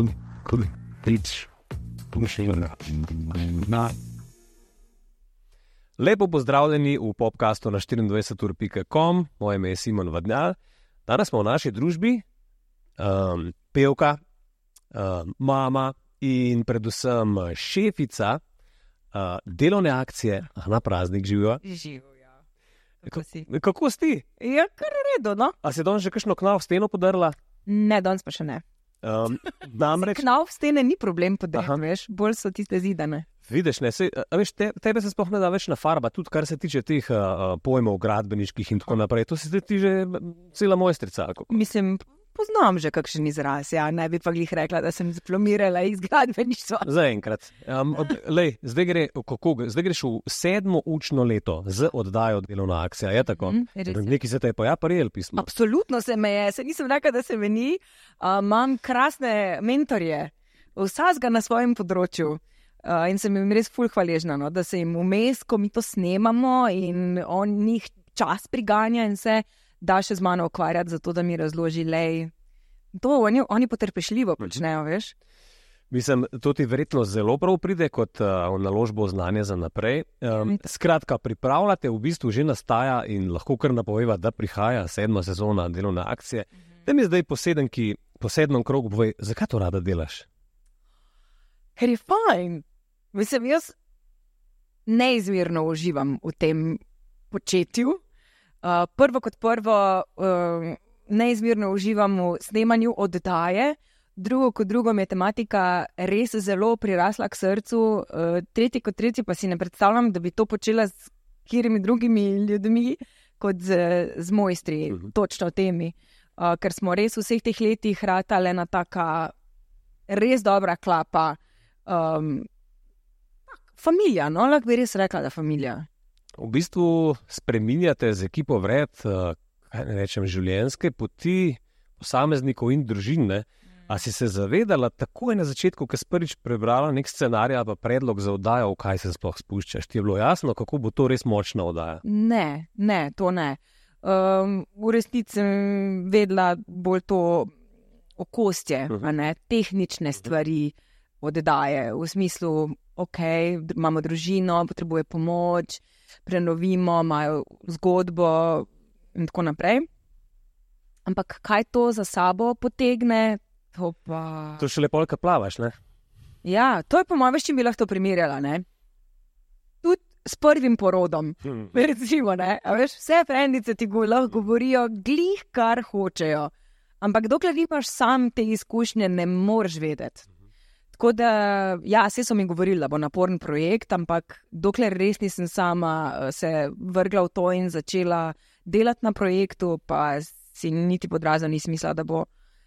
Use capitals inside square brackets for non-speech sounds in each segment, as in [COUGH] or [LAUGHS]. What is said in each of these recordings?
tudi, tudi, prič, pomišljena. Na. Lepo pozdravljeni v podkastu na 24.com, moje ime je Simon Vadnjal. Danes smo v naši družbi, um, pevka, um, mama in predvsem šefica uh, delovne akcije na praznik živijo. Ja. Kako si? Kako si? Ja, kar redo, no? A si danes že kakšno knav steno podarila? Ne, danes pa še ne. Um, [LAUGHS] namreč, Knav stene ni problem veš, bolj so tiste zidane. vidiš, ne, sej, a veš, te, tebe se sploh ne da več na farba, tudi kar se tiče teh uh, pojmov gradbeniških in tako naprej. To si ti že cela mojstrica. Mislim, poznam že kakšen izraz, ja, ne bi pa glih rekla, da sem diplomirala iz gradbeništva. Zaenkrat. Um, od- lej, zdaj, gre, kako, zdaj greš v sedmo učno leto z oddajo delovna akcija. Je tako? Je. Nekaj se te je pa ja, prijel pismo. Absolutno se me je, se nisem rekla, da se me ni. Uh, imam krasne mentorje, vsazga na svojem področju. Uh, in sem jim res fulh hvaležna, no, da se jim vmes, ko mi to snemamo in on njih čas priganja in se da še z mano ukvarjati, zato da mi razloži, lej. To oni, oni potrpežljivo počnejo, veš. Mislim, to ti verjetno zelo prav pride kot uh, naložbo znanja za naprej. Um, skratka, pripravljate, v bistvu že nastaja in lahko kar napoveva, da prihaja sedma sezona delovne akcije. Da mi zdaj posedenki, po sedmem krogu povej, zakaj to rada delaš? Ker je fajn. Mislim, jaz neizmerno uživam v tem početju. Uh, prvo kot prvo, uh, neizmerno uživam v snemanju oddaje, drugo kot drugo, mi je tematika res zelo prirasla k srcu, uh, tretje kot tretje pa si ne predstavljam, da bi to počela s katerimi drugimi ljudmi kot z, z mojstri, Mhm. točno o temi. Uh, ker smo res v vseh teh letih ratali ena taka res dobra klapa. Um, familija, no, lahko bi res rekla, da je familija. V bistvu spreminjate z ekipo vred, uh, kaj ne rečem, življenjske poti posameznikov in družin. Ne? A si se zavedala takoj na začetku, ko si prvič prebrala nek scenarij ali predlog za oddajo, v kaj se sploh spuščaš? Ti je bilo jasno, kako bo to res močna oddaja? Ne, ne, to ne. Um, v resnici sem vedela bolj to okostje, Mhm. a ne tehnične stvari oddaje, v smislu, ok, dr- imamo družino, potrebuje pomoč, prenovimo, imajo zgodbo in tako naprej. Ampak kaj to za sabo potegne, to pa. To še lepo, kaj plavaš. Ne? Ja, to je po mojem, če bi lahko primerjala. Ne? Tudi s prvim porodom. Hm. [LAUGHS] Recimo, ne, a veš, vse frendice ti go, lahko govorijo, glih kar hočejo. Ampak dokler nimaš sam te izkušnje, ne moreš vedeti. Tako da, ja, vse so mi govorili, da bo naporen projekt, ampak dokler res nisem sama eh, se vrgla v to in začela delati na projektu, pa si niti podrazno nisem mislila, da bo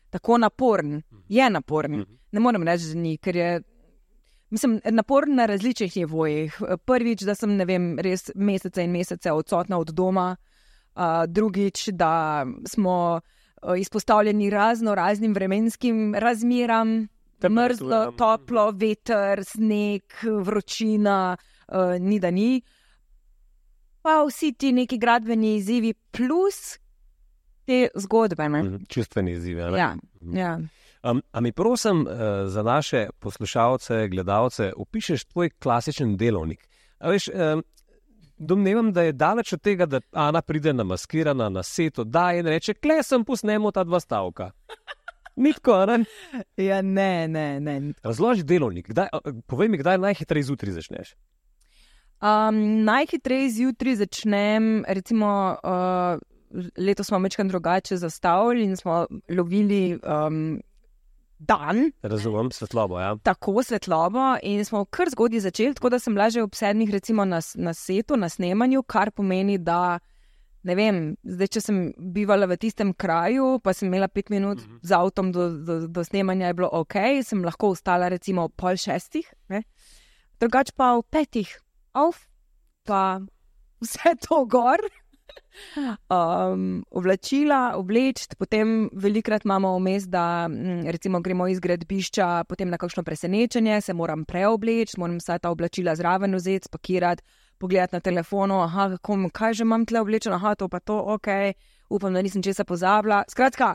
tako naporen. Je naporen. Ne morem reči, da ni, ker je. Mislim, naporen na različnih nivojih. Prvič, da sem vem, res mesece in mesece odsotna od doma, uh, drugič, da smo uh, izpostavljeni razno raznim vremenskim razmeram, mrzlo, toplo, veter, sneg, vročina, uh, ni da ni. Pa vsi ti neki gradbeni izzivi, plus te zgodbe. ne. Mhm, Čustveni izzivi. ne? Ja, ja. Um, a mi prosim uh, za naše poslušalce, gledalce, opišeš tvoj klasičen delovnik. A veš, um, domnevam, da je daleč od tega, da Ana pride namaskirana na seto, da in reče: Kle sem, posnemo ta dva stavka. Nitko, ne? [LAUGHS] ja, ne, ne, ne. Razloži delovnik. Kdaj, povej mi, kdaj najhitreje zjutraj začneš. Um, najhitreje zjutraj začnem, recimo, uh, letos smo večkrat drugače zastavili in smo lovili um, dan, Razumem, svetlobo. Ja. tako svetlobo, in smo kar zgodaj začeli, tako da sem bila že ob sedmih, recimo na, na setu, na snemanju, kar pomeni, da. Ne vem, zdaj, če sem bivala v tistem kraju, pa sem imela pet minut Mhm. z avtom do, do, do snemanja, je bilo ok, sem lahko ostala recimo ob pol šestih, ne. drugače pa ob petih, auf, pa vse [LAUGHS] to gor. Um, oblačila, obleč, potem velikrat imamo vmes, da mm, recimo gremo iz gradbišča, potem na kakšno presenečenje, se moram preobleči, moram vsa ta oblačila zraven vzeti, spakirati, pogledati na telefonu, aha, kako, kaj že imam tle oblečeno, aha, to pa to, ok, upam, da nisem česa pozabila. Skratka,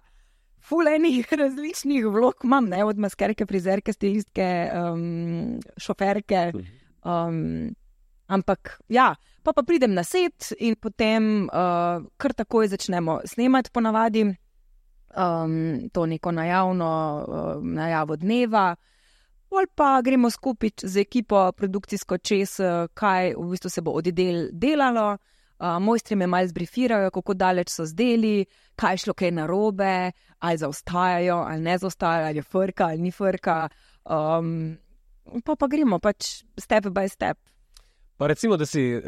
fulejnih [LAUGHS] različnih vlog imam, ne od maskerke, frizerke, stilistke, um, šoferke. Um, ampak ja, pa, pa pridem na set in potem uh, kar takoj začnemo snemati, ponavadi um, to neko najavno uh, najavo dneva. Ali pa gremo skupaj z ekipo produkcijsko čez, kaj v bistvu se bo oddel delalo. Uh, mojstri me malo zbrifirajo, kako daleč so zdeli, kaj je šlo kaj narobe, ali zaostajajo, ali ne zaostajajo, ali je frka, ali ni frka. Um, pa pa gremo pač step by step. Pa recimo, da si uh,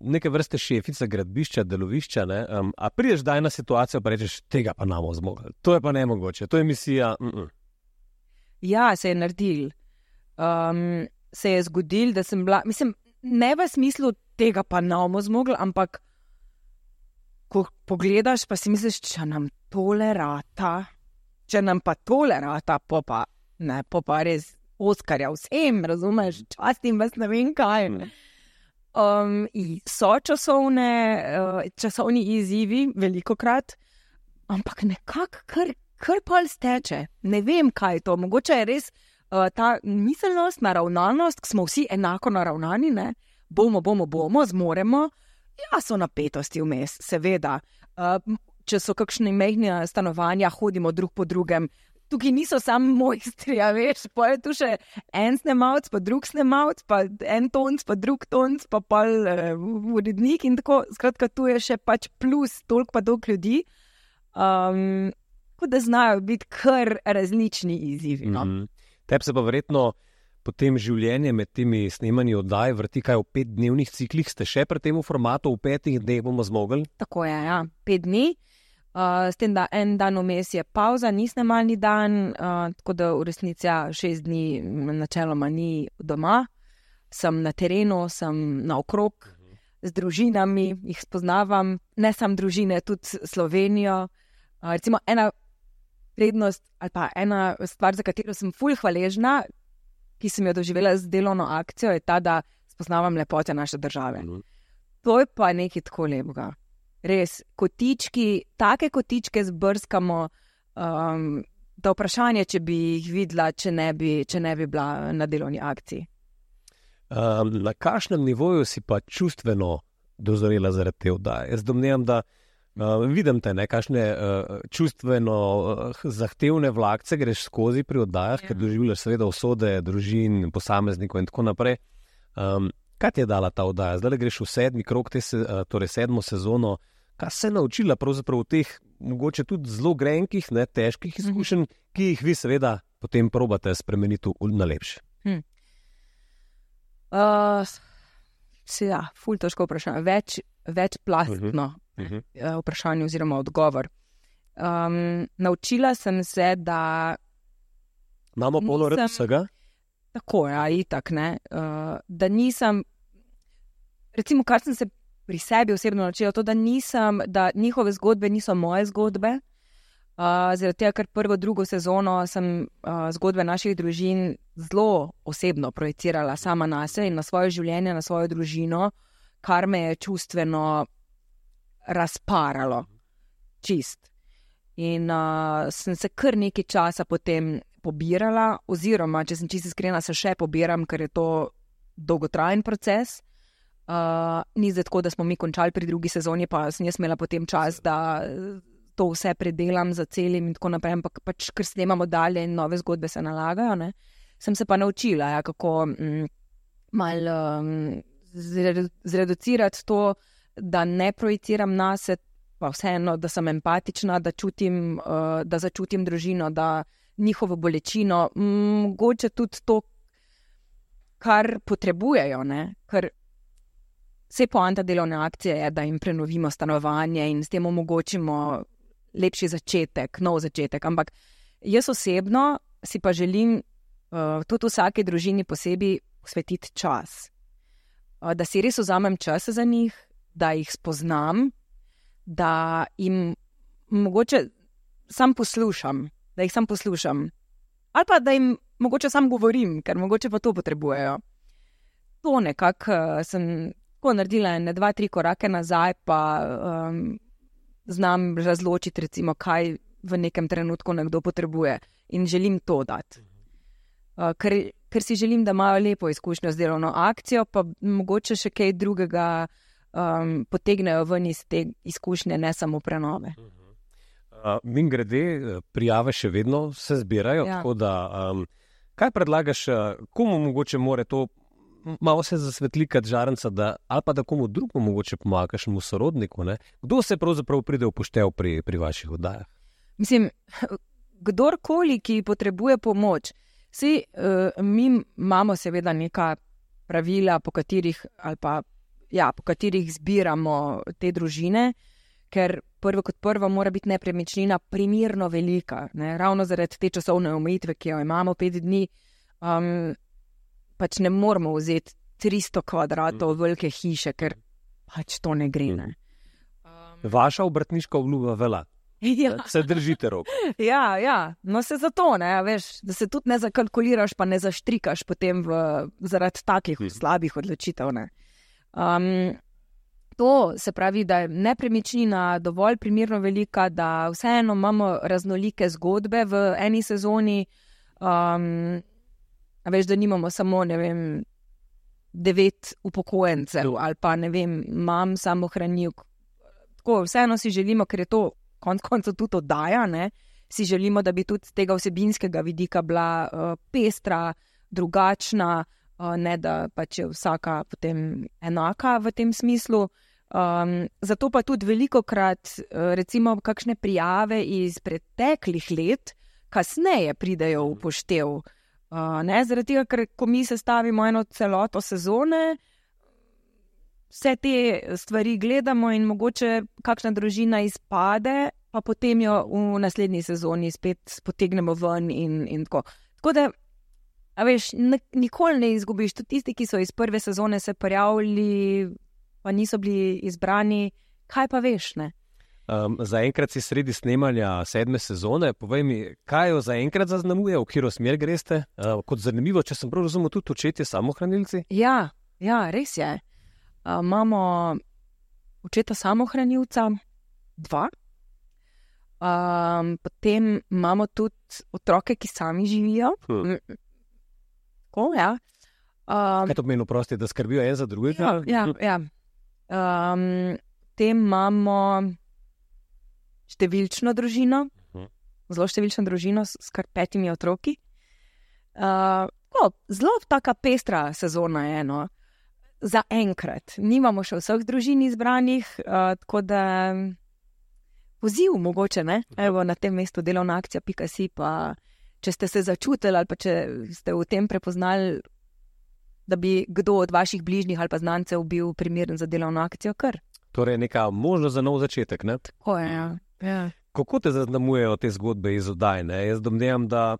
neke vrste šefica gradbišča, delovišča, ne, um, a prideš daj na situacijo, pa rečeš, tega pa namo zmogli. To je pa ne mogoče, to je misija. Mm -mm. Ja, se je naredil. Um, se je zgodil, da sem bila, mislim, ne v smislu tega pa namo zmogli, ampak ko pogledaš, pa si misliš, če nam tole rata, če nam pa tole rata, pa pa ne, pa pa res Oskarja vsem, razumeš, častim vas ne vem kaj. Um, so časovne, uh, časovni izzivi, veliko krat, ampak nekako kar, kar pol steče. Ne vem, kaj je to. Mogoče je res uh, ta miselnost, naravnanost, ki smo vsi enako naravnani, ne? bomo, bomo, bomo, zmoremo. Ja, so napetosti vmes, seveda. Uh, če so kakšne mehne stanovanja, hodimo drug po drugem, tukaj niso samo mojstri, ja, veš, pa je tu še en snemalec, pa drug snemalec, pa en tonc, pa drug tonc, pa pa uh, urednik in tako. Skratka, tu je še pač plus, toliko pa dolg ljudi. Um, da znajo biti kar različni izzivi. No? Mm -hmm. Tebi se pa verjetno potem življenje med temi snemanji oddaj vrti kaj v petdnevnih ciklih, ste še pri tem formatu, v petih dneh bomo zmogli? Tako je, ja, pet dni. Uh, s tem, da en dan vmes je pauza, ni snemalni dan, uh, tako da v resnici ja, šest dni načeloma ni doma, sem na terenu, sem na okrog z družinami, jih spoznavam, ne samo družine, tudi Slovenijo. Uh, recimo ena prednost ali pa ena stvar, za katero sem fulh hvaležna, ki sem jo doživela z delovno akcijo, je ta, da spoznavam lepote naše države. To je pa nekaj tako lepega res kotički, take kotičke zbrskamo. Um, da vprašanje, če bi jih videla, če ne bi, če ne bi bila na delovni akciji. Um, na kakšnem nivoju si pa čustveno dozorela zaradi te oddaje? Jaz domnevam, da uh, vidim te nekakšne uh, čustveno uh, zahtevne vlakce, greš skozi pri oddajah, ja. ker doživljaš seveda usode družin, posameznikov in tako naprej. Um, Kaj ti je dala ta oddaja? Zdaj greš v sedmi krok, te se, eh, torej sedmo sezono. Kaj se je naučila pravzaprav v teh, mogoče tudi zelo grenkih, ne, težkih mhm. izkušenj, ki jih vi, seveda, potem probate spremeniti v najlepše? Hm. Uh, ja, ful težko vprašanje. Več, večplastno uh -huh. Uh -huh. vprašanje oziroma odgovor. Um, naučila sem se, da. Imamo polovico vsega? Tako je, ja, itak ne. Uh, da nisem, recimo, kar sem se pri sebi osebno naučila, to, da, nisem, da njihove zgodbe niso moje zgodbe. Uh, zaradi tega, ker prvo, drugo sezono sem uh, zgodbe naših družin zelo osebno projicirala sama na sebe in na svoje življenje, na svojo družino, kar me je čustveno razparalo, čist. In uh, sem se kar nekaj časa potem pobirala, oziroma, če sem čisto iskrena, se še pobiram, ker je to dolgotrajen proces. Uh, ni zdaj tako, da smo mi končali pri drugi sezoni, pa sem jaz imela potem čas, da to vse predelam za celim in tako naprej, ampak pač, ker snemamo dalje in nove zgodbe se nalagajo. Ne? Sem se pa naučila, ja, kako mm, malo um, zreducirati to, da ne projiciram na sebe, pa vseeno, da sem empatična, da, čutim, uh, da začutim družino, da njihovo bolečino, mogoče tudi to, kar potrebujejo. Ne? Ker vse poanta delovne akcije je, da jim prenovimo stanovanje in s tem omogočimo lepši začetek, nov začetek. Ampak jaz osebno si pa želim uh, tudi vsake družini posebej posvetiti čas. Uh, da si res vzamem čas za njih, da jih spoznam, da jim mogoče sam poslušam da jih sam poslušam. Ali pa da jim mogoče sam govorim, ker mogoče pa to potrebujejo. To nekako uh, sem tako naredila, ne dva, tri korake nazaj, pa um, znam razločiti, recimo, kaj v nekem trenutku nekdo potrebuje in želim to dati. Uh, ker, ker si želim, da imajo lepo izkušnjo z delovno akcijo, pa mogoče še kaj drugega um, potegnejo ven iz te izkušnje, ne samo prenove. Uh, Min grede, prijave še vedno se zbirajo. Ja. Da, um, kaj predlagaš, uh, komu mogoče more to malo se zasvetlikati žarenca, da, ali pa da komu drugemu mogoče pomagaš, mu sorodniku? Ne? Kdo se pravzaprav pride upoštev pri, pri vaših oddajah? Mislim, [LAUGHS] kdorkoli, ki potrebuje pomoč, vsi uh, mi imamo seveda neka pravila, po katerih, ali pa, ja, po katerih zbiramo te družine, ker prvo kot prvo mora biti nepremičnina primerno velika. Ne? Ravno zaradi te časovne omejitve, ki jo imamo, pet dni, um, pač ne moremo vzeti 300 kvadratov velike hiše, ker pač to ne gre. Ne? Vaša obrtniška obljuba vela. [LAUGHS] Ja. Se držite rok. [LAUGHS] Ja, ja, no se zato, ne, veš, da se tudi ne zakalkuliraš, pa ne zaštrikaš potem v, zaradi takih Mhm. slabih odločitev. ne. Um, to se pravi, da je nepremičnina dovolj primerno velika, da vseeno imamo raznolike zgodbe v eni sezoni. Um, veš, da nimamo samo, vem, devet upokojencev ali pa ne vem, imam samo hranilk. Tako, vseeno si želimo, ker je to konec koncev tudi oddaja, ne? si želimo, da bi tudi z tega vsebinskega vidika bila uh, pestra, drugačna, uh, ne da pač je vsaka potem enaka v tem smislu. Um, zato pa tudi veliko krat, uh, recimo, kakšne prijave iz preteklih let, kasneje pridejo v poštev. Uh, ne, zaradi tega, ker ko mi sestavimo eno celoto sezone, vse te stvari gledamo in mogoče kakšna družina izpade, pa potem jo v naslednji sezoni spet potegnemo ven in, in tako. Tako da, a veš, nikoli ne izgubiš. Tudi tisti, ki so iz prve sezone se prijavili, pa niso bili izbrani, kaj pa veš, ne? Um, zaenkrat si sredi snemanja sedme sezone. Povej mi, kaj jo zaenkrat zaznamuje, v katero smer greste? Uh, kot zanimivo, če sem prav razumel, tudi očetje samohranilci. Ja, ja, res je. Uh, imamo očeta samohranilca, dva. Um, potem imamo tudi otroke, ki sami živijo. Hm. Tako, ja. Um, Kaj to pomeni, prosti, da skrbijo en za drugega? ja, ja, ja. Um, potem imamo številčno družino, Mhm. zelo številčno družino s, s kar petimi otroki. Uh, tako, zelo taka pestra sezona je eno. Za enkrat. Nimamo še vseh družin izbranih, uh, tako da poziv mogoče ne. Evo, na tem mestu delovna akcija, pika si pa. Če ste se začutili ali pa če ste v tem prepoznali, da bi kdo od vaših bližnjih ali pa znancev bil primeren za delovno akcijo, kar. Torej, neka možnost za nov začetek. Ne? Tako je. Ja. Ja. Kako te zaznamujejo te zgodbe iz oddaj? Ne? Jaz domnevam, da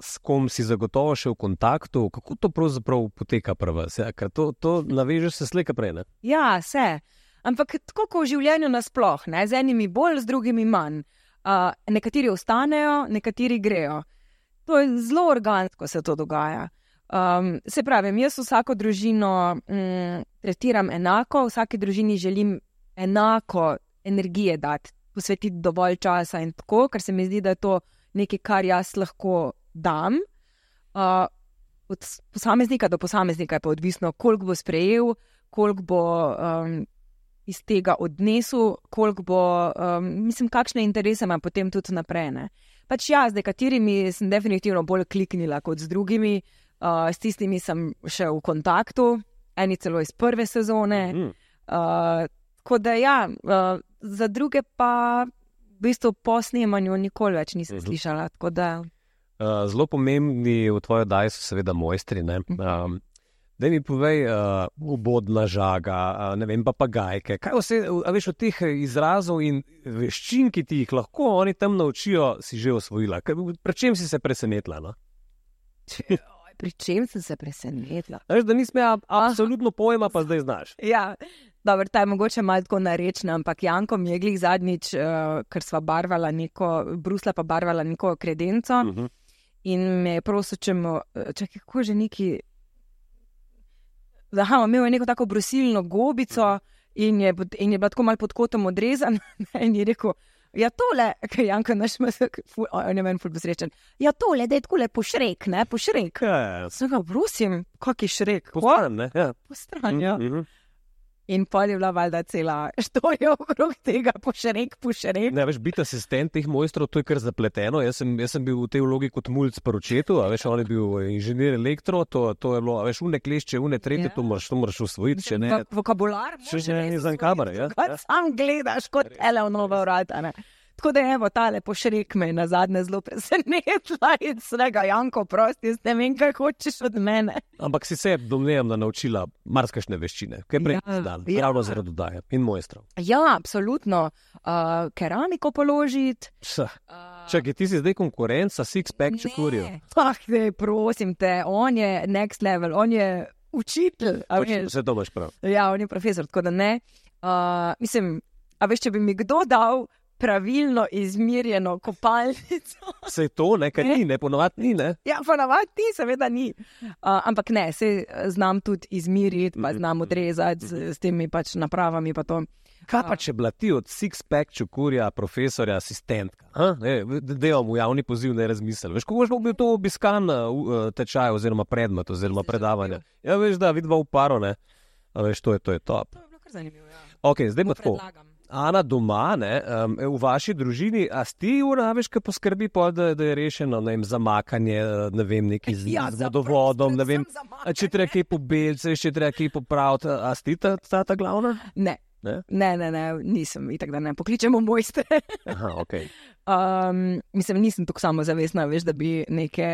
s kom si zagotovo še v kontaktu, kako to pravzaprav poteka pri vas. Ja? Ker to, to navežeš se slejka prej. Ne? ja, vse. Ampak tako kot v življenju nasploh, ne? z enimi bolj, z drugimi manj. Uh, nekateri ostanejo, nekateri grejo. To je zelo organsko, se to dogaja. Um, se pravi, jaz vsako družino mm, tretiram enako, vsaki družini želim enako energije dati, posvetiti dovolj časa in tako, ker se mi zdi, da je to nekaj, kar jaz lahko dam. Uh, od posameznika do posameznika je pa odvisno, koliko bo sprejel, koliko bo um, iz tega odnesel, koliko bo, um, mislim, kakšne interese ima potem tudi naprej. Ne. Pač ja, z nekaterimi sem definitivno bolj kliknila kot z drugimi, uh, s tistimi sem še v kontaktu, eni celo iz prve sezone. Mm. Uh, tako da ja, uh, za druge pa v bistvu po snemanju nikoli več nisem Mhm. slišala. tako Da, Uh, zelo pomembni v tvoji oddaji so seveda mojstri. ne. Um, Da mi povej, uh, ubodna žaga, uh, ne vem, papagajke. Kaj vse, a veš, od teh izrazov in veščin, ki ti jih lahko oni tam naučijo, si že osvojila? Pred čem si se presenetila? No? [LAUGHS] Pri čem sem se presenetila? Veš, da nisem imela absolutno pojma, pa zdaj znaš. Ja, dobro, ta je mogoče malo tako narečna, ampak Janko mi je glih zadnjič, uh, ker sva barvala neko, Brusla pa barvala neko kredenco Uh -huh. in me je prosil, če mu, čakaj, kako že neki. Aha, imel je neko tako brusilno gobico in je, in je bila tako malo pod kotom odrezana. [LAUGHS] In je rekel, Ja, tole, kaj Janko naš mazak, on je meni ful posrečen. Ja, tole, da je tako lepo šrek, ne, pošrek. Ja, Sem ga, prosim, kak je šrek? Postanem, ne? Ja. Postran, ja. Mhm. In pa je bila valjda cela štorija okrog tega, pošrek, pošrek. Ne, veš, biti asistent teh mojstrov, to je kar zapleteno. Jaz sem, jaz sem bil v tej vlogi kot mulj po očetu, a veš, on je bil inženir elektro, to, to je bilo, a veš, une klešče, une tretje, Ja. to moraš, to moraš usvojiti, če ne. Vok- Vokabular. Če ni za usvojiti, kamere, ja. Ja. sam gledaš, kot eleonova vrata. Ne. Tako da je evo, tale pošrek me na zadnje zelo presenetila in svega, Janko, prosti, ne vem, kaj hočeš od mene. Ampak si se, domnevam, da naučila marsikšne veščine, kaj prej Ja, ja, znala, ja. ravno zaradi dodaje in mojstrov. Ja, absolutno. Uh, keramiko položiti. Uh, Čakaj, ti si zdaj konkurenca, six-pack čekurijo. Ah, dej, prosim te, on je next level, on je učitelj. Vse to imaš prav. Ja, on je profesor, tako da ne. Uh, mislim, a veš, če bi mi kdo dal pravilno izmirjeno kopalnico. [LAUGHS] Vse to, ne, kaj ni, ne, ponovadi ni, ne. Ja, pa navadi ti, seveda ni. Uh, ampak ne, se znam tudi izmiriti, pa znam odrezati s, s temi pač napravami. Pa to. Kaj pa če bila ti od six-pack čukurja, profesorja, asistentka? je v javni poziv ne razmisel. Veš, kako bo bil to obiskan uh, tečaj oziroma predmet oziroma predavanje? Ja, veš, da vidva v paro, ne. A veš, to je, to je top. To je bilo kar zanimivo. Ja. Ok, zdaj pa tako. Predlagam. Ana doma, ne, um, v vaši družini, a ti uraviš, ki poskrbi, pol, da, da je rešeno vem, zamakanje, ne vem, neki z [LAUGHS] Ja, z vodovodom, ne vem. A če treba kaj pobeliti, če treba kaj popraviti, a ti ta, ta, ta glavna? Ne. Ne? Ne, ne, ne, nisem, itak da ne pokličemo mojstre. [LAUGHS] Aha, ok. Um, mislim, nisem tako samozavestna, veš, da bi neke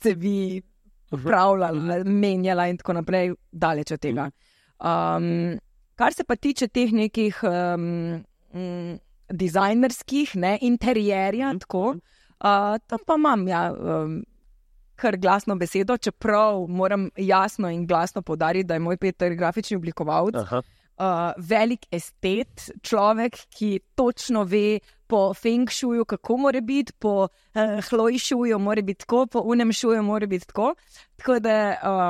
cevi upravljala, menjala in tako naprej, daleč od tega. Um, kar se pa tiče teh nekih um, mm, dizajnerskih, ne, interjerja, tako, uh, tam pa imam ja, um, kar glasno besedo, čeprav moram jasno in glasno povdariti, da je moj Peter grafični oblikovalec Aha. uh, velik estet, človek, ki točno ve po feng shuju, kako mora biti, po uh, hloj shuju mora biti tako, po unem shuju mora biti tako. Tako da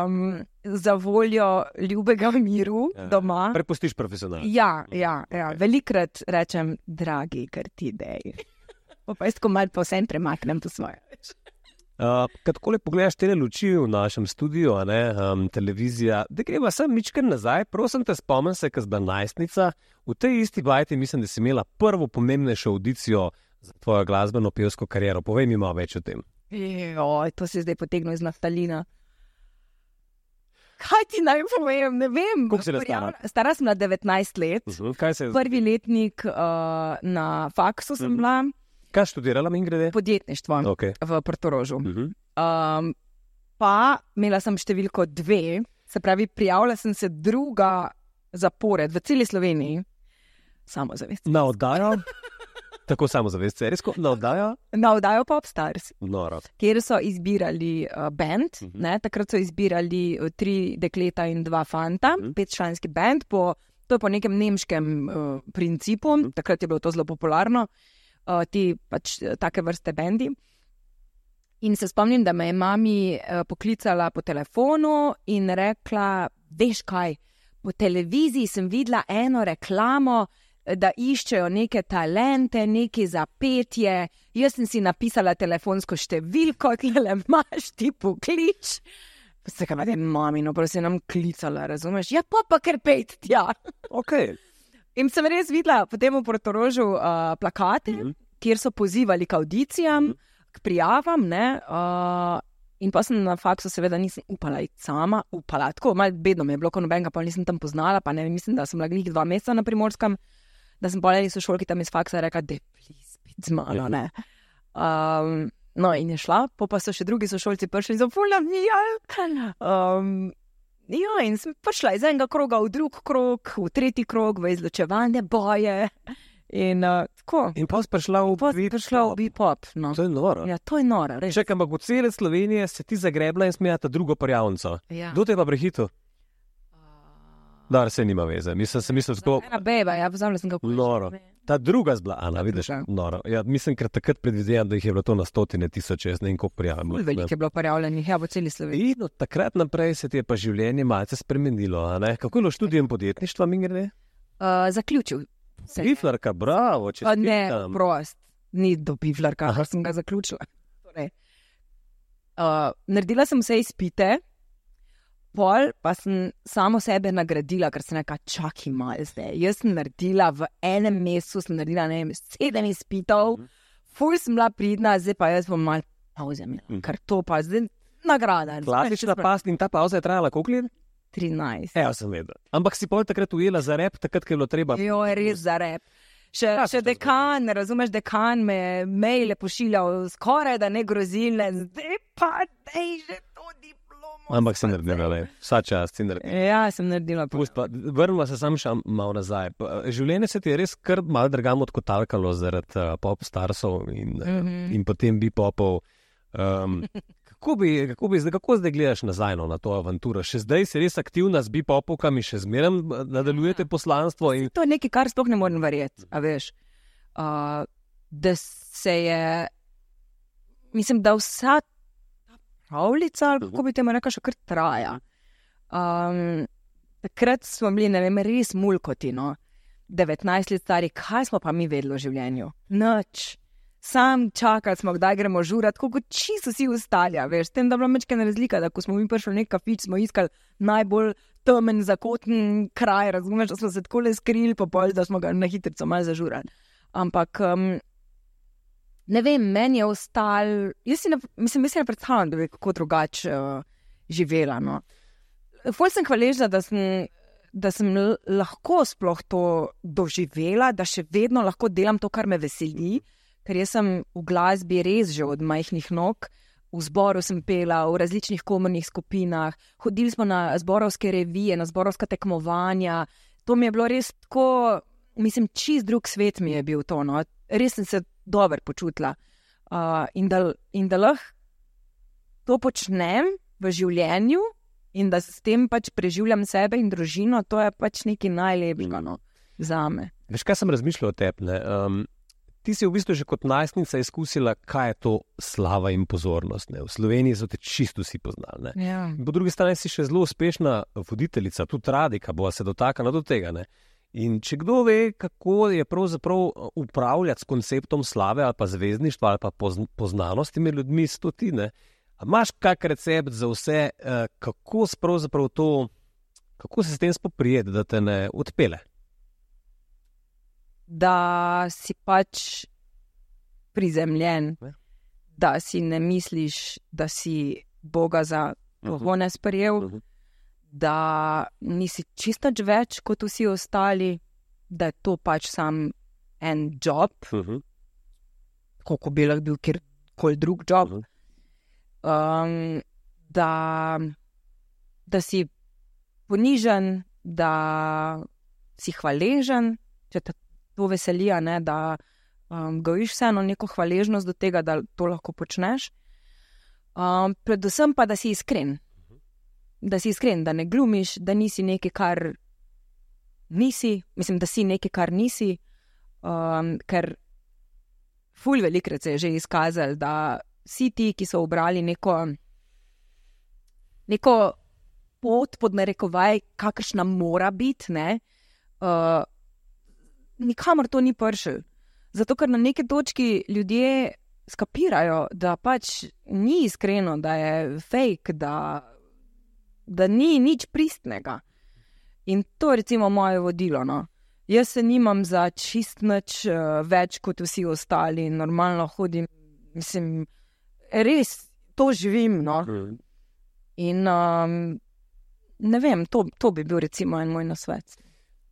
um, za voljo ljubega miru Ja. doma. Prepustiš profesionalno. Ja, ja, ja. velikrat rečem, dragi, kar ti dej. [LAUGHS] Pa pa jaz tako malo pa vsem premaknem to svoje. Uh, Kad tako pogledaš te luči v našem studiu, ne, um, televizija, da greva sem mičkar nazaj, prosim te spomni se, ker zdaj najstnica. V tej isti vajti mislim, da si imela prvo pomembnejšo audicijo za tvojo glasbeno pevsko kariero. Povej mi malo več o tem. Joj, to si zdaj potegnil iz naftalina. Kaj ti naj povem? Ne vem. Koliko si bila stara? Stara sem bila 19 let. Uh -huh. Kaj se je Prvi letnik uh, na faksu sem Mhm. bila, Kaj študirala, mi grede? podjetništvo Okay. v Portorožu. Uh -huh. Um, pa imela sem številko dve, se pravi, prijavila sem se druga zapored v celi Sloveniji. Samo zavest. Na oddajo, [LAUGHS] tako samo zavest, serijsko, na oddajo, Na oddajo Popstars, noro. kjer so izbirali uh, band. Mhm. Ne, takrat so izbirali uh, tri dekleta in dva fanta, Mhm. petčlanski band. Po, to je po nekem nemškem uh, principu, Mhm. takrat je bilo to zelo popularno, uh, ti pač eh, take vrste bendi. In se spomnim, da me je mami uh, poklicala po telefonu in rekla: Veš kaj, po televiziji sem videla eno reklamo, eh, da iščejo neke talente, neki za petje. Jaz sem si napisala telefonsko številko, [LAUGHS] ki le imaš, ti poklič. Se kaj, da je mami, no, prosim, nam klicala, razumeš? Ja, pa pa ker pet tja. Okay. In sem res videla potem v Portorožu uh, plakate, Mhm. kjer so pozivali k audicijam, Mhm. k prijavam. Ne, uh, in pa sem na faksu, seveda, nisem upala iti sama, upala. Tako malo bedno mi je bilo, ko nobenega pa nisem tam poznala, pa ne mislim, da sem bila glih dva meseca na primorskem, da sem pa eni sošolki tam iz faksa rekla, da je plis, spet z mano. Ne. Um, no, in je šla, po pa so še drugi sošolci prišli za fulna vijalka. Um, Ja, in sem prišla iz enega kroga v drug krog, v tretji krog, v izločevanje boje. In uh, tako, In pa si prišla v beat prišla v pop. bipop. No. To je noro. Ja, to je noro, res. Če ampak v celi Sloveniji se ti zagrebla in smejata drugo prijavnico. Ja. Kdo te je pa prehitil? Da, se nima veze. Mislim, sem mislil tako. Ena beba, ja, pozabila sem kako. Noro. Ta druga zbla, Ana, vidiš, Druga. noro. Ja, mislim, ker takrat predvidevam, da jih je bilo to na stotine tisoče, jaz ne vem, koliko Ful prijavljenih. Veliko je bilo prijavljenih, ja, v celi Sloveniji. In od takrat naprej se ti je pa življenje malce spremenilo. a ne? Kako je bilo študijem podjetništva, mi gre? Uh, zaključil. Biflarka, bravo, če Pa ne, prost, ni do bivlarka, Aha. kar sem ga zaključila. Torej, uh, naredila sem vse izpite, pol pa sem samo sebe nagradila, ker sem rekla, čakaj malo zdaj. Jaz sem naredila v enem mesecu, sem naredila vem, sedem izpitov, Mhm. ful sem bila pridna, zdaj pa jaz bom malo pauze imela, Mhm. ker to pa zdaj nagrada. Klasična past in ta pauza je trajala koliko let? 13. Evo, sem vedel. Ampak si pol takrat ujela za rep, takrat, ko je bilo treba. Jo, je res za rep. Še, Ja, še dekan, razumeš, dekan me je maile pošiljal, skoraj da ne grozilne, zdaj pa dej že to diplomo. Ampak si naredila, le. vsa čast si naredila. Ja, sem naredila. Pa, vrnimo se sam še malo nazaj. Življenje se ti je res kar malo dragam odkotalkalo zaradi uh, pop starsov in, mm. -hmm. in potem bi popov. Um, [LAUGHS] kako, bi, kako, bi, zdaj- kako zdaj gledaš nazaj no, na to avanturo? Še zdaj si res aktivna z bipopovkami, še zmeraj eh, nadaljujete poslanstvo. In, To je nekaj, kar sploh ne morem verjeti. Uh, da se je, mislim, da vsa pravljica, ali kako bi temu rekel, še kar traja. Um, takrat smo bili, ne vem, res mulkoti. No? 19 let stari, kaj smo pa mi vedeli o življenju? Noč. Sam čakali smo, kdaj gremo žurat, kot čisto vsi ostali. Veš, tem, je bila mečkana razlika, da ko smo mi prišli v nek kafič, smo iskali najbolj temen, zakoten kraj, razumeš, da smo se tako le skrili, pa pol, da smo ga na hitro malo zažurali. Ampak, um, ne vem, meni je ostal, jaz si ne, mislim, jaz si ne predstavljam, da bi kako drugače uh, živela. No. Ful sem hvaležna, da sem, da sem lahko sploh to doživela, da še vedno lahko delam to, kar me veseli, ker jaz sem v glasbi res že od majhnih nog. V zboru sem pela, v različnih komornih skupinah, hodili smo na zborovske revije, na zborovska tekmovanja. To mi je bilo res tako, mislim, čist drug svet mi je bil to. No. Res sem se dobro počutila. Uh, in da, in da lahko to počnem v življenju, in da s tem pač preživljam sebe in družino, to je pač nekaj najlepšega no, za me. veš, kaj sem razmišljal o tebi? Um, ti si v bistvu že kot najstnica izkusila, kaj je to slava in pozornost. Ne? V Sloveniji so te čisto vsi poznali. Ja. Po drugi strani si še zelo uspešna voditeljica, tudi radika, bo se dotaknila do tega. Ne? In če kdo ve, kako je pravzaprav upravljati s konceptom slave ali pa zvezdništva ali pa pozn poznanosti med ljudmi, sto ti ne. A imaš kak recept za vse, eh, kako to, kako se s tem spoprijeti, da te ne odpele? Da si pač prizemljen, Ja. da si ne misliš, da si Boga za toho ne sprejel, Mhm. Da nisi čisto več kot vsi ostali, da je to pač sam en job, Mhm. kot bi lahko bil kjerkoli drug job. Mhm. um, da, da si ponižen, da si hvaležen, če te to veseli, ne, da um, gojiš vseeno neko hvaležnost do tega, da to lahko počneš. Um, predvsem pa, da si iskren. Da si iskren, da ne glumiš, da nisi nekaj, kar nisi, mislim, da si nekaj, kar nisi. Um, ker ful velikrat se je že izkazalo, da vsi ti, ki so obrali neko, neko pot, pod narekovaj, kakršna mora biti, ne, uh, nikamor to ni pršil. Zato, ker na neki točki ljudje skapirajo, da pač ni iskreno, da je fake, da, da ni nič pristnega. In to je recimo moje vodilo. No. Jaz se nimam za čist nič uh, več kot vsi ostali, normalno hodim, mislim, res to živim. No. Mhm. In um, ne vem, to, to bi bil recimo en moj nasvet.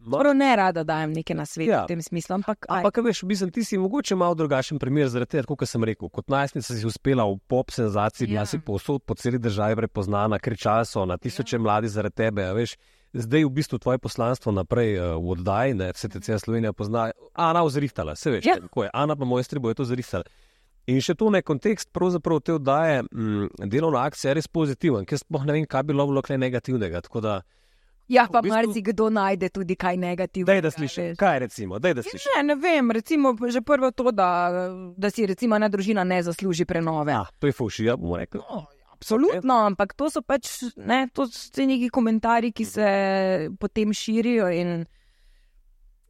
Prav ne rada dajem neke nasvete Ja. v tem smislu, ampak, aj, Ampak, veš, mislim, ti si mogoče malo drugačen primer, zaradi tega, kot sem rekel. Kot najstnica si uspela v pop senzaciji, bila Ja. si povsod po celi državi prepoznana, kričali so na tisoče ja. mladi zaradi tebe. Veš, zdaj v bistvu tvoje poslanstvo naprej uh, v oddaji, ne, vse te cela Slovenija pozna. Ana vzrihtala, se veš, Ja. kako je. Ana pa mojstri bo je to zrihtala. In še to ne kontekst, pravzaprav te oddaje, m, delovna akcija je res pozitiven, ker sploh ne vem, kaj bi bilo bilo kaj negativnega. Tako da, ja, pa v bistvu- marsikdo najde tudi kaj negativnega. daj da slišim, veš. kaj recimo, daj da slišim. Ne, ne vem, recimo že prvo to, da, da si recimo ena družina ne zasluži prenove. Ja, to je fuši, ja bomo rekli. Absolutno, ampak to so pač ne, to so neki komentarji, ki se potem širijo. In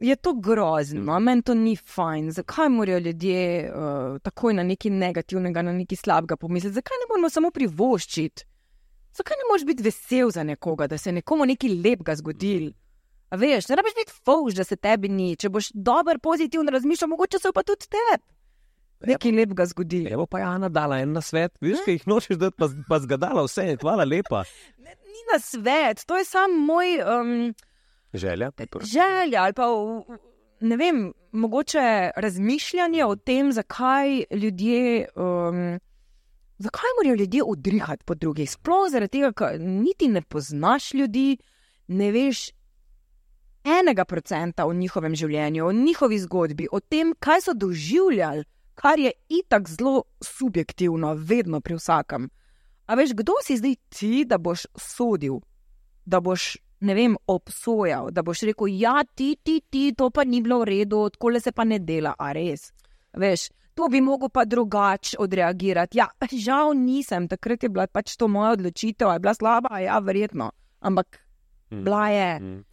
je to grozno, meni to ni fajn. Zakaj morajo ljudje uh, takoj na nekaj negativnega, na nekaj slabega pomisliti? Zakaj ne moramo samo privoščiti? Zakaj ne moreš biti vesel za nekoga, da se je nekomu nekaj lepega zgodil? A veš, ne rabiš biti fauš, da se tebi ni. Če boš dober, pozitivno razmišljal, mogoče se pa tudi tebi. Nekaj lepega zgodi. Evo pa Jana dala en na svet, vidiš, kaj jih nočeš, da pa, pa zgadala vse, hvala lepa. [LAUGHS] Ni na svet, to je samo moj. Um, Želja. želja ali pa ne vem, mogoče razmišljanje o tem, zakaj ljudje. Um, Zakaj morajo ljudje odrihati po drugih? Sploh zaradi tega, ker niti ne poznaš ljudi, ne veš enega procenta o njihovem življenju, o njihovi zgodbi, o tem, kaj so doživljali, kar je itak zelo subjektivno, vedno pri vsakem. A veš, kdo si zdaj ti, da boš sodil, da boš ne vem, obsojal, da boš rekel, ja, ti, ti, ti, to pa ni bilo v redu, tako se pa ne dela, a res. Veš, to bi mogel pa drugače odreagirati. Ja, žal nisem, takrat je bila pač to moja odločitev, je bila slaba, ja, verjetno. Ampak Mm. bila je. Mm.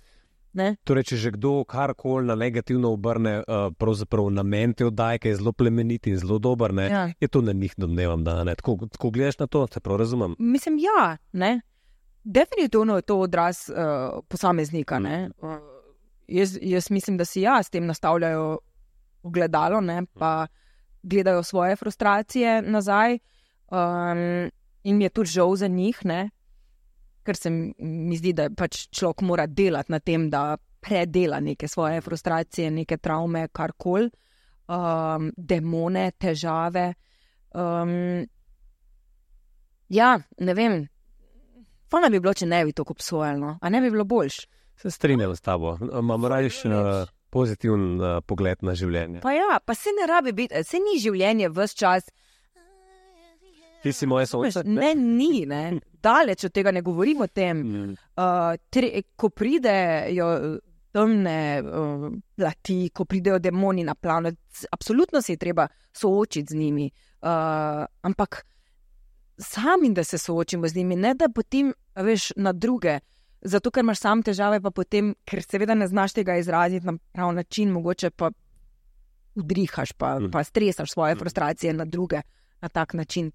Ne? Torej, če že kdo karkoli na negativno obrne, uh, pravzaprav namen te oddaje, ki je zelo plemenit in zelo dober, ne, Ja. je to na njih domnevam, da ne. Tako, tako gledaš na to, te prav razumem. Mislim, ja, ne. Definitivno je to odraz uh, posameznika. ne. Uh, jaz, jaz mislim, da si ja s tem nastavljajo ogledalo, ne, pa gledajo svoje frustracije nazaj. Um, in mi je tudi žal za njih, ne, ker se mi zdi, da pač človek mora delati na tem, da predela neke svoje frustracije, neke travme, karkoli, um, demone, težave. Um, ja, ne vem. Fajn bi bilo, če ne bi tako obsojalo, a ne bi bilo boljš. Se strinjam s tabo. Imam rajš uh, pozitiven uh, pogled na življenje. Pa ja, pa se ne rabi biti, se ni življenje vse čas. Ti si moje sonce. Ne, ni, ne. Daleč od tega ne govorim o tem. Mm. Uh, tre, ko pridejo temne uh, plati, ko pridejo demoni na plan, absolutno se je treba soočiti z njimi. Uh, ampak sami, da se soočimo z njimi, ne da potem, veš, na druge. Zato, ker imaš sam težave, pa potem, ker seveda ne znaš tega izraziti na prav način, mogoče pa udrihaš, pa, Mhm. pa stresaš svoje Mhm. frustracije na druge na tak način.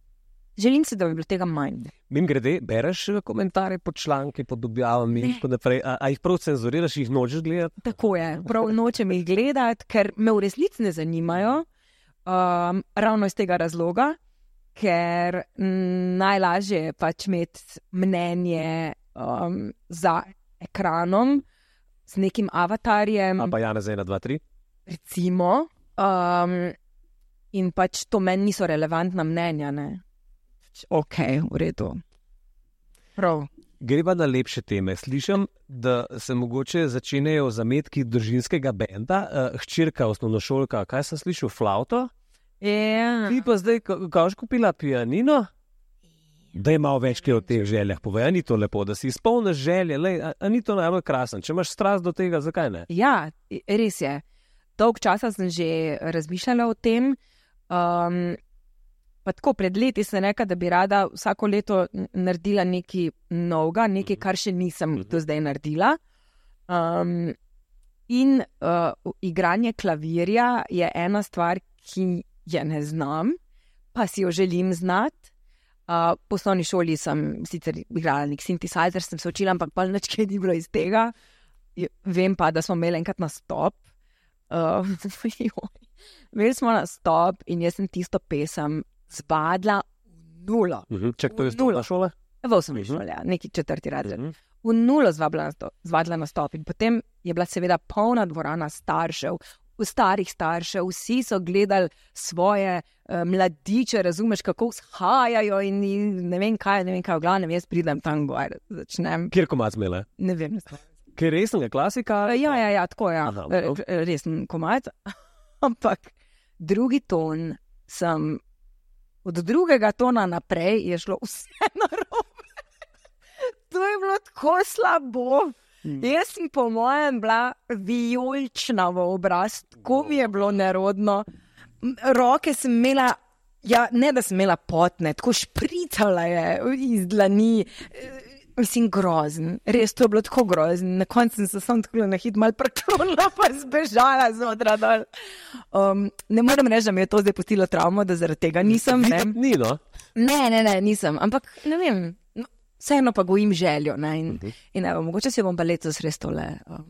Želim si, da bi bilo tega manj. Mim grede, bereš eh, komentarje pod članki, pod objavami in tako naprej. A, a jih prav cenzuriraš, jih nočeš gledati? Tako je, prav nočem jih gledati, ker me v resnici ne zanimajo. Um, ravno iz tega razloga, ker mm, najlažje je pač imeti mnenje um, za ekranom z nekim avatarjem, A pa Jana za 1, 2, 3. recimo, um, in pač to meni niso relevantna mnenja. Ne? Ok, v redu. Prav. Greva na lepše teme. Slišim, da se mogoče začenjajo zametki družinskega benda, uh, hčerka osnovnošolka. Kaj sem slišal, flauto? Ja. Ti pa zdaj, ko boš kupila pianino? Da je malo več kaj o teh željah. Povej, a ni to lepo, da si izpolniš želje, lej, a, a ni to najbolj krasno. Če imaš strast do tega, zakaj ne? Ja, res je. Dolg časa sem že razmišljala o tem. Um, pa tako pred leti sem rekla, da bi rada vsako leto naredila nekaj novega, nekaj, kar še nisem Mhm. do zdaj naredila. Um, in uh, igranje klavirja je ena stvar, ki je ne znam, pa si jo želim znati. Uh, po osnovni šoli sem sicer igrala nek sintetizer, sem se učila, ampak pa nič kaj ni bilo iz tega. Vem pa, da smo imeli enkrat na stop. Uh, [LAUGHS] imeli smo na stop in jaz sem tisto pesem zbadla v nulo. Mhm. Če to je Nula. šola? V osnovni Mhm. šoli, ja, neki četrti razred. Mhm. V nulo zvabila zvadila na stop. In potem je bila seveda polna dvorana staršev, starih staršev, vsi so gledali svoje uh, mladiče, razumeš, kako shajajo in, in ne vem kaj, ne vem kaj, v glavnem jaz pridem tam gor, začnem, Kjer komat zmele? ne vem. ne znam. Ker resnega klasika? Ja, ja, ja, tako je. Ja. Aha, ok. re- Resen komat. [LAUGHS] Ampak drugi ton sem. Od drugega tona naprej je šlo vse [LAUGHS] narobe. To je bilo tako slabo. Hmm. Jaz sem, po mojem, bila vijolična v obraz, tako mi je bilo nerodno. Roke sem imela, ja, ne da sem imela potne, tako špricala je iz dlani. Mislim, grozen, res to je bilo tako grozen. Na koncu sem se sam tako na hit mal preklonila, pa zbežala znotraj dol. Um, ne morem reči, da mi je to zdaj pustilo travmo, da zaradi tega nisem. Ne, Ni, no. ne, ne, ne nisem. Ampak ne vem, vseeno pa gojim željo. Ne, in, in evo, mogoče si bom pa letos res tole um,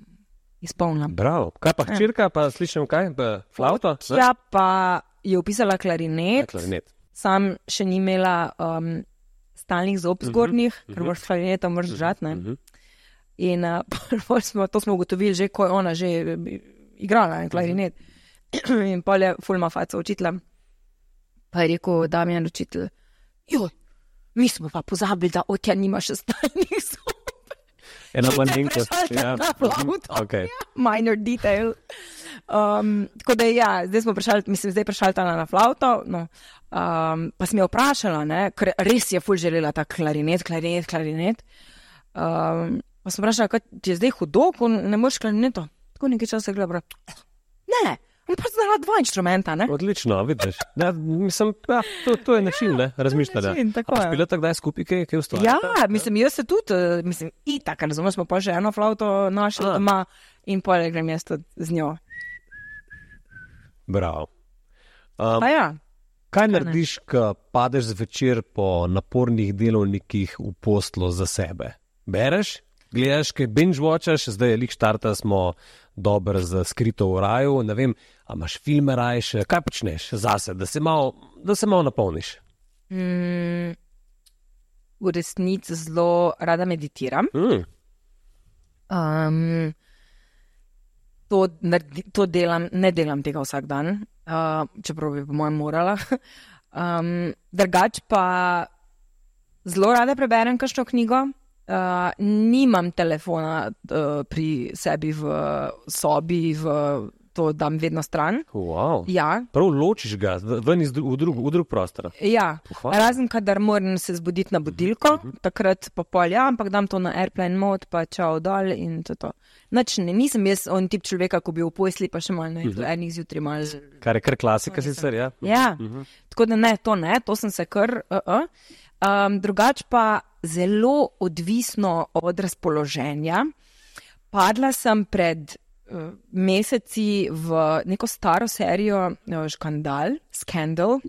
izpolnila. Bravo. Kaj pa hčerka, pa slišim kaj, pa flauto? ne? Ja, pa je upisala klarinet, Klarinet. sam še ni imela um, stalnih zob zgornjih, ker mhm. moraš klarineta moraš držati. ne. Mhm. In uh, [LAUGHS] smo, to smo ugotovili, že ko je ona že eh, igrala na klarinet. [CLEARS THROAT] In pol je fulma faca učitla. Pa je rekel, da mi je učitelj, joj, mi smo pa pozabili, da otja nima še stalnih zob. Ena Če te malenkost. prešaljte Ja. na flavto. Okay. Minor detail. Um, tako da ja, zdaj smo prišli, mislim, zdaj prišaltala na flavto. No. Um, pa sem jo vprašala, ne, ker res je ful želela ta klarinet, klarinet, klarinet. Um, pa sem vprašala, kaj ti je zdaj hudo, ko ne moreš klarineto. Tako nekaj časa je gleda. Ne, on pa znala dva inštrumenta, ne. Odlično, vidiš. Ja, mislim, ja, to, to je način ne, razmišljanja. način, tako je. Spila takdaj skupaj, kaj, kaj ustvarjate? Ja, mislim, jaz se tudi, eh, mislim, itak, razumeš, smo pa že eno flavto našli A. doma in pol grem jaz tudi z njo. Bravo. Um, ja, kaj narediš, ko padeš zvečer po napornih delovnikih v poslu za sebe? Bereš, gledaš, kaj binge-watchaš, zdaj je lik štarta, smo dober za skrito v raju. Ne vem, a imaš filme rajše, kaj počneš zase, da se malo, da se malo napolniš. mm, v resnici zelo rada meditiram. Mm. Um, to, naredi, to delam, ne delam tega vsak dan, uh, čeprav bi po mojem morala. [LAUGHS] Um, drugač pa zelo rada preberem kakšno knjigo. Uh, nimam telefona uh, pri sebi v sobi, v, to dam vedno stran. Wow. Ja, Prav ločiš ga ven iz v drug, v drug prostor. ja. Pohvala. razen kadar moram se zbuditi na budilko, takrat pa pol ja, ampak dam to na airplane mod, pa čau dol in to. to. Nač, ne, nisem jaz on tip človeka, ko bi v posli pa še malo, ne, do enih zjutraj malo. Kar je kar klasika sicer, ja. Ja, tako da ne, to ne, to sem se kar. Uh -uh. Um, drugač pa zelo odvisno od razpoloženja. Padla sem pred uh, meseci v neko staro serijo uh, Škandal, Scandal,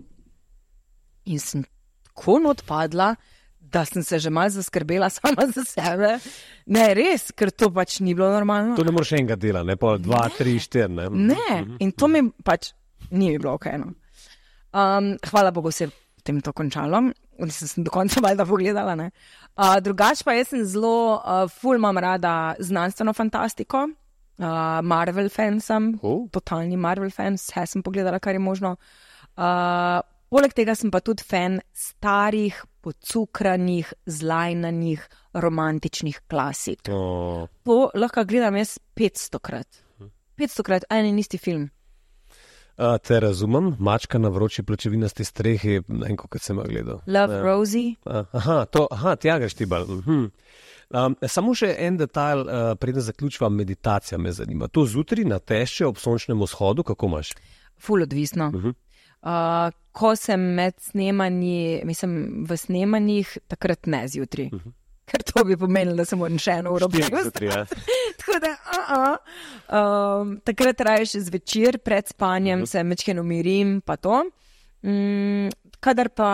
in sem tako odpadla, da sem se že malo zaskrbela [LAUGHS] sama za sebe. Ne, res, ker to pač ni bilo normalno. To ne moreš enega dela, ne pa dva, tri, štiri. Ne? Ne, in to mi pač ni bilo ok. No. Um, hvala Bogu, se je potem to končalo. Nisem se do konca valjda pogledala. ne. Uh, drugač pa jaz sem zelo, uh, ful imam rada znanstveno fantastiko. Uh, Marvel fan sem, Oh. totalni Marvel fan, vse sem pogledala, kar je možno. Uh, poleg tega sem pa tudi fan starih, pocukranih, zlajnanih, romantičnih klasik. Oh. To lahko gledam jaz 500 krat. 500 krat, en in isti film. Uh, te razumem, mačka na vroči pločevinasti strehi, ne vem, kako sem ga gledal. Love Ja. Rosie. Uh, aha, to, aha, tja greš ti bolj. Uh -huh. um, samo še en detajl, uh, preden zaključiva meditacija, me zanima. To zjutraj na teše ob sončnem vzhodu, kako imaš? Ful odvisno. Uh -huh. Uh, ko sem med snemanji, mislim, v snemanjih, takrat ne zjutraj. Uh -huh. Ker to bi pomenilo, da se moram še eno uro. Ja. [LAUGHS] Tako da, uh -uh. um, takrat raje še zvečer, pred spanjem, uh -huh. se mečken umirim, pa to. Mm, kadar pa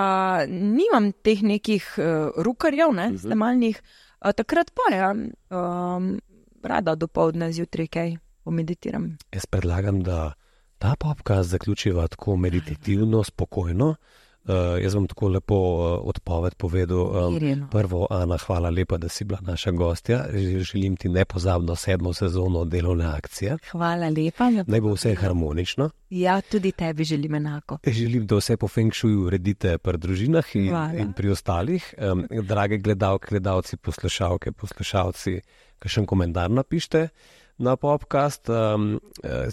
nimam teh nekih uh, rukarjev, ne, uh -huh. snemalnih, uh, takrat pa ja, um, rada dopoledne zjutraj kaj pomeditiram. Jaz predlagam, da ta podcast zaključiva tako meditativno, spokojno. Uh, jaz bom tako lepo uh, odpoved povedal. Um, Mirjeno. prvo, Ana, hvala lepa, da si bila naša gostja. Želim ti nepozabno sedmo sezono delovne akcije. Hvala lepa. Naj bo vse harmonično. Ja, tudi tebi želim enako. Želim, da vse po Feng Shuiu uredite pri družinah in, Hvala. in pri ostalih. Um, drage gledalke, gledalci, poslušalke, poslušalci, kakšen komentar napišite na podcast. Um,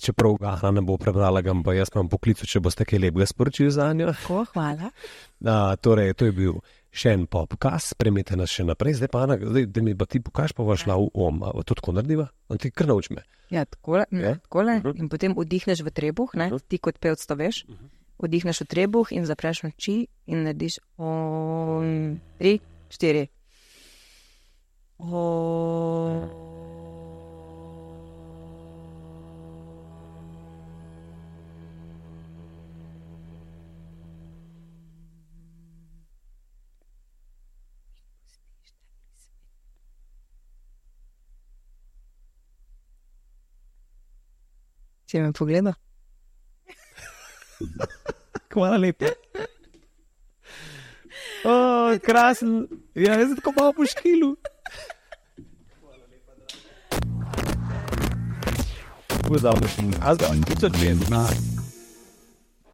čeprav ga Ana ne bo prebrala, ga pa jaz imam poklicu, če boste kaj lepega sporočili za njo. Tako, hvala. Uh, torej, to je bil še en podcast, spremite nas še naprej. Zdaj pa, Ana, zdaj, da mi pa ti pokaž, pa boš šla v om. A to tako narediva? On ti kar nauč me. Ja, takole, Ja. ja. takole. Mhm. In potem vdihneš v trebuh, ne? Mhm. ti kot pevc to veš. Vdihneš v trebuh in zapreš oči in narediš on, tri, štiri. Si me pogledal? Hvala lepa. Oh, krasen, ja, jaz sem tako malo po škilu. Without a thing, as I'm, it's a dream.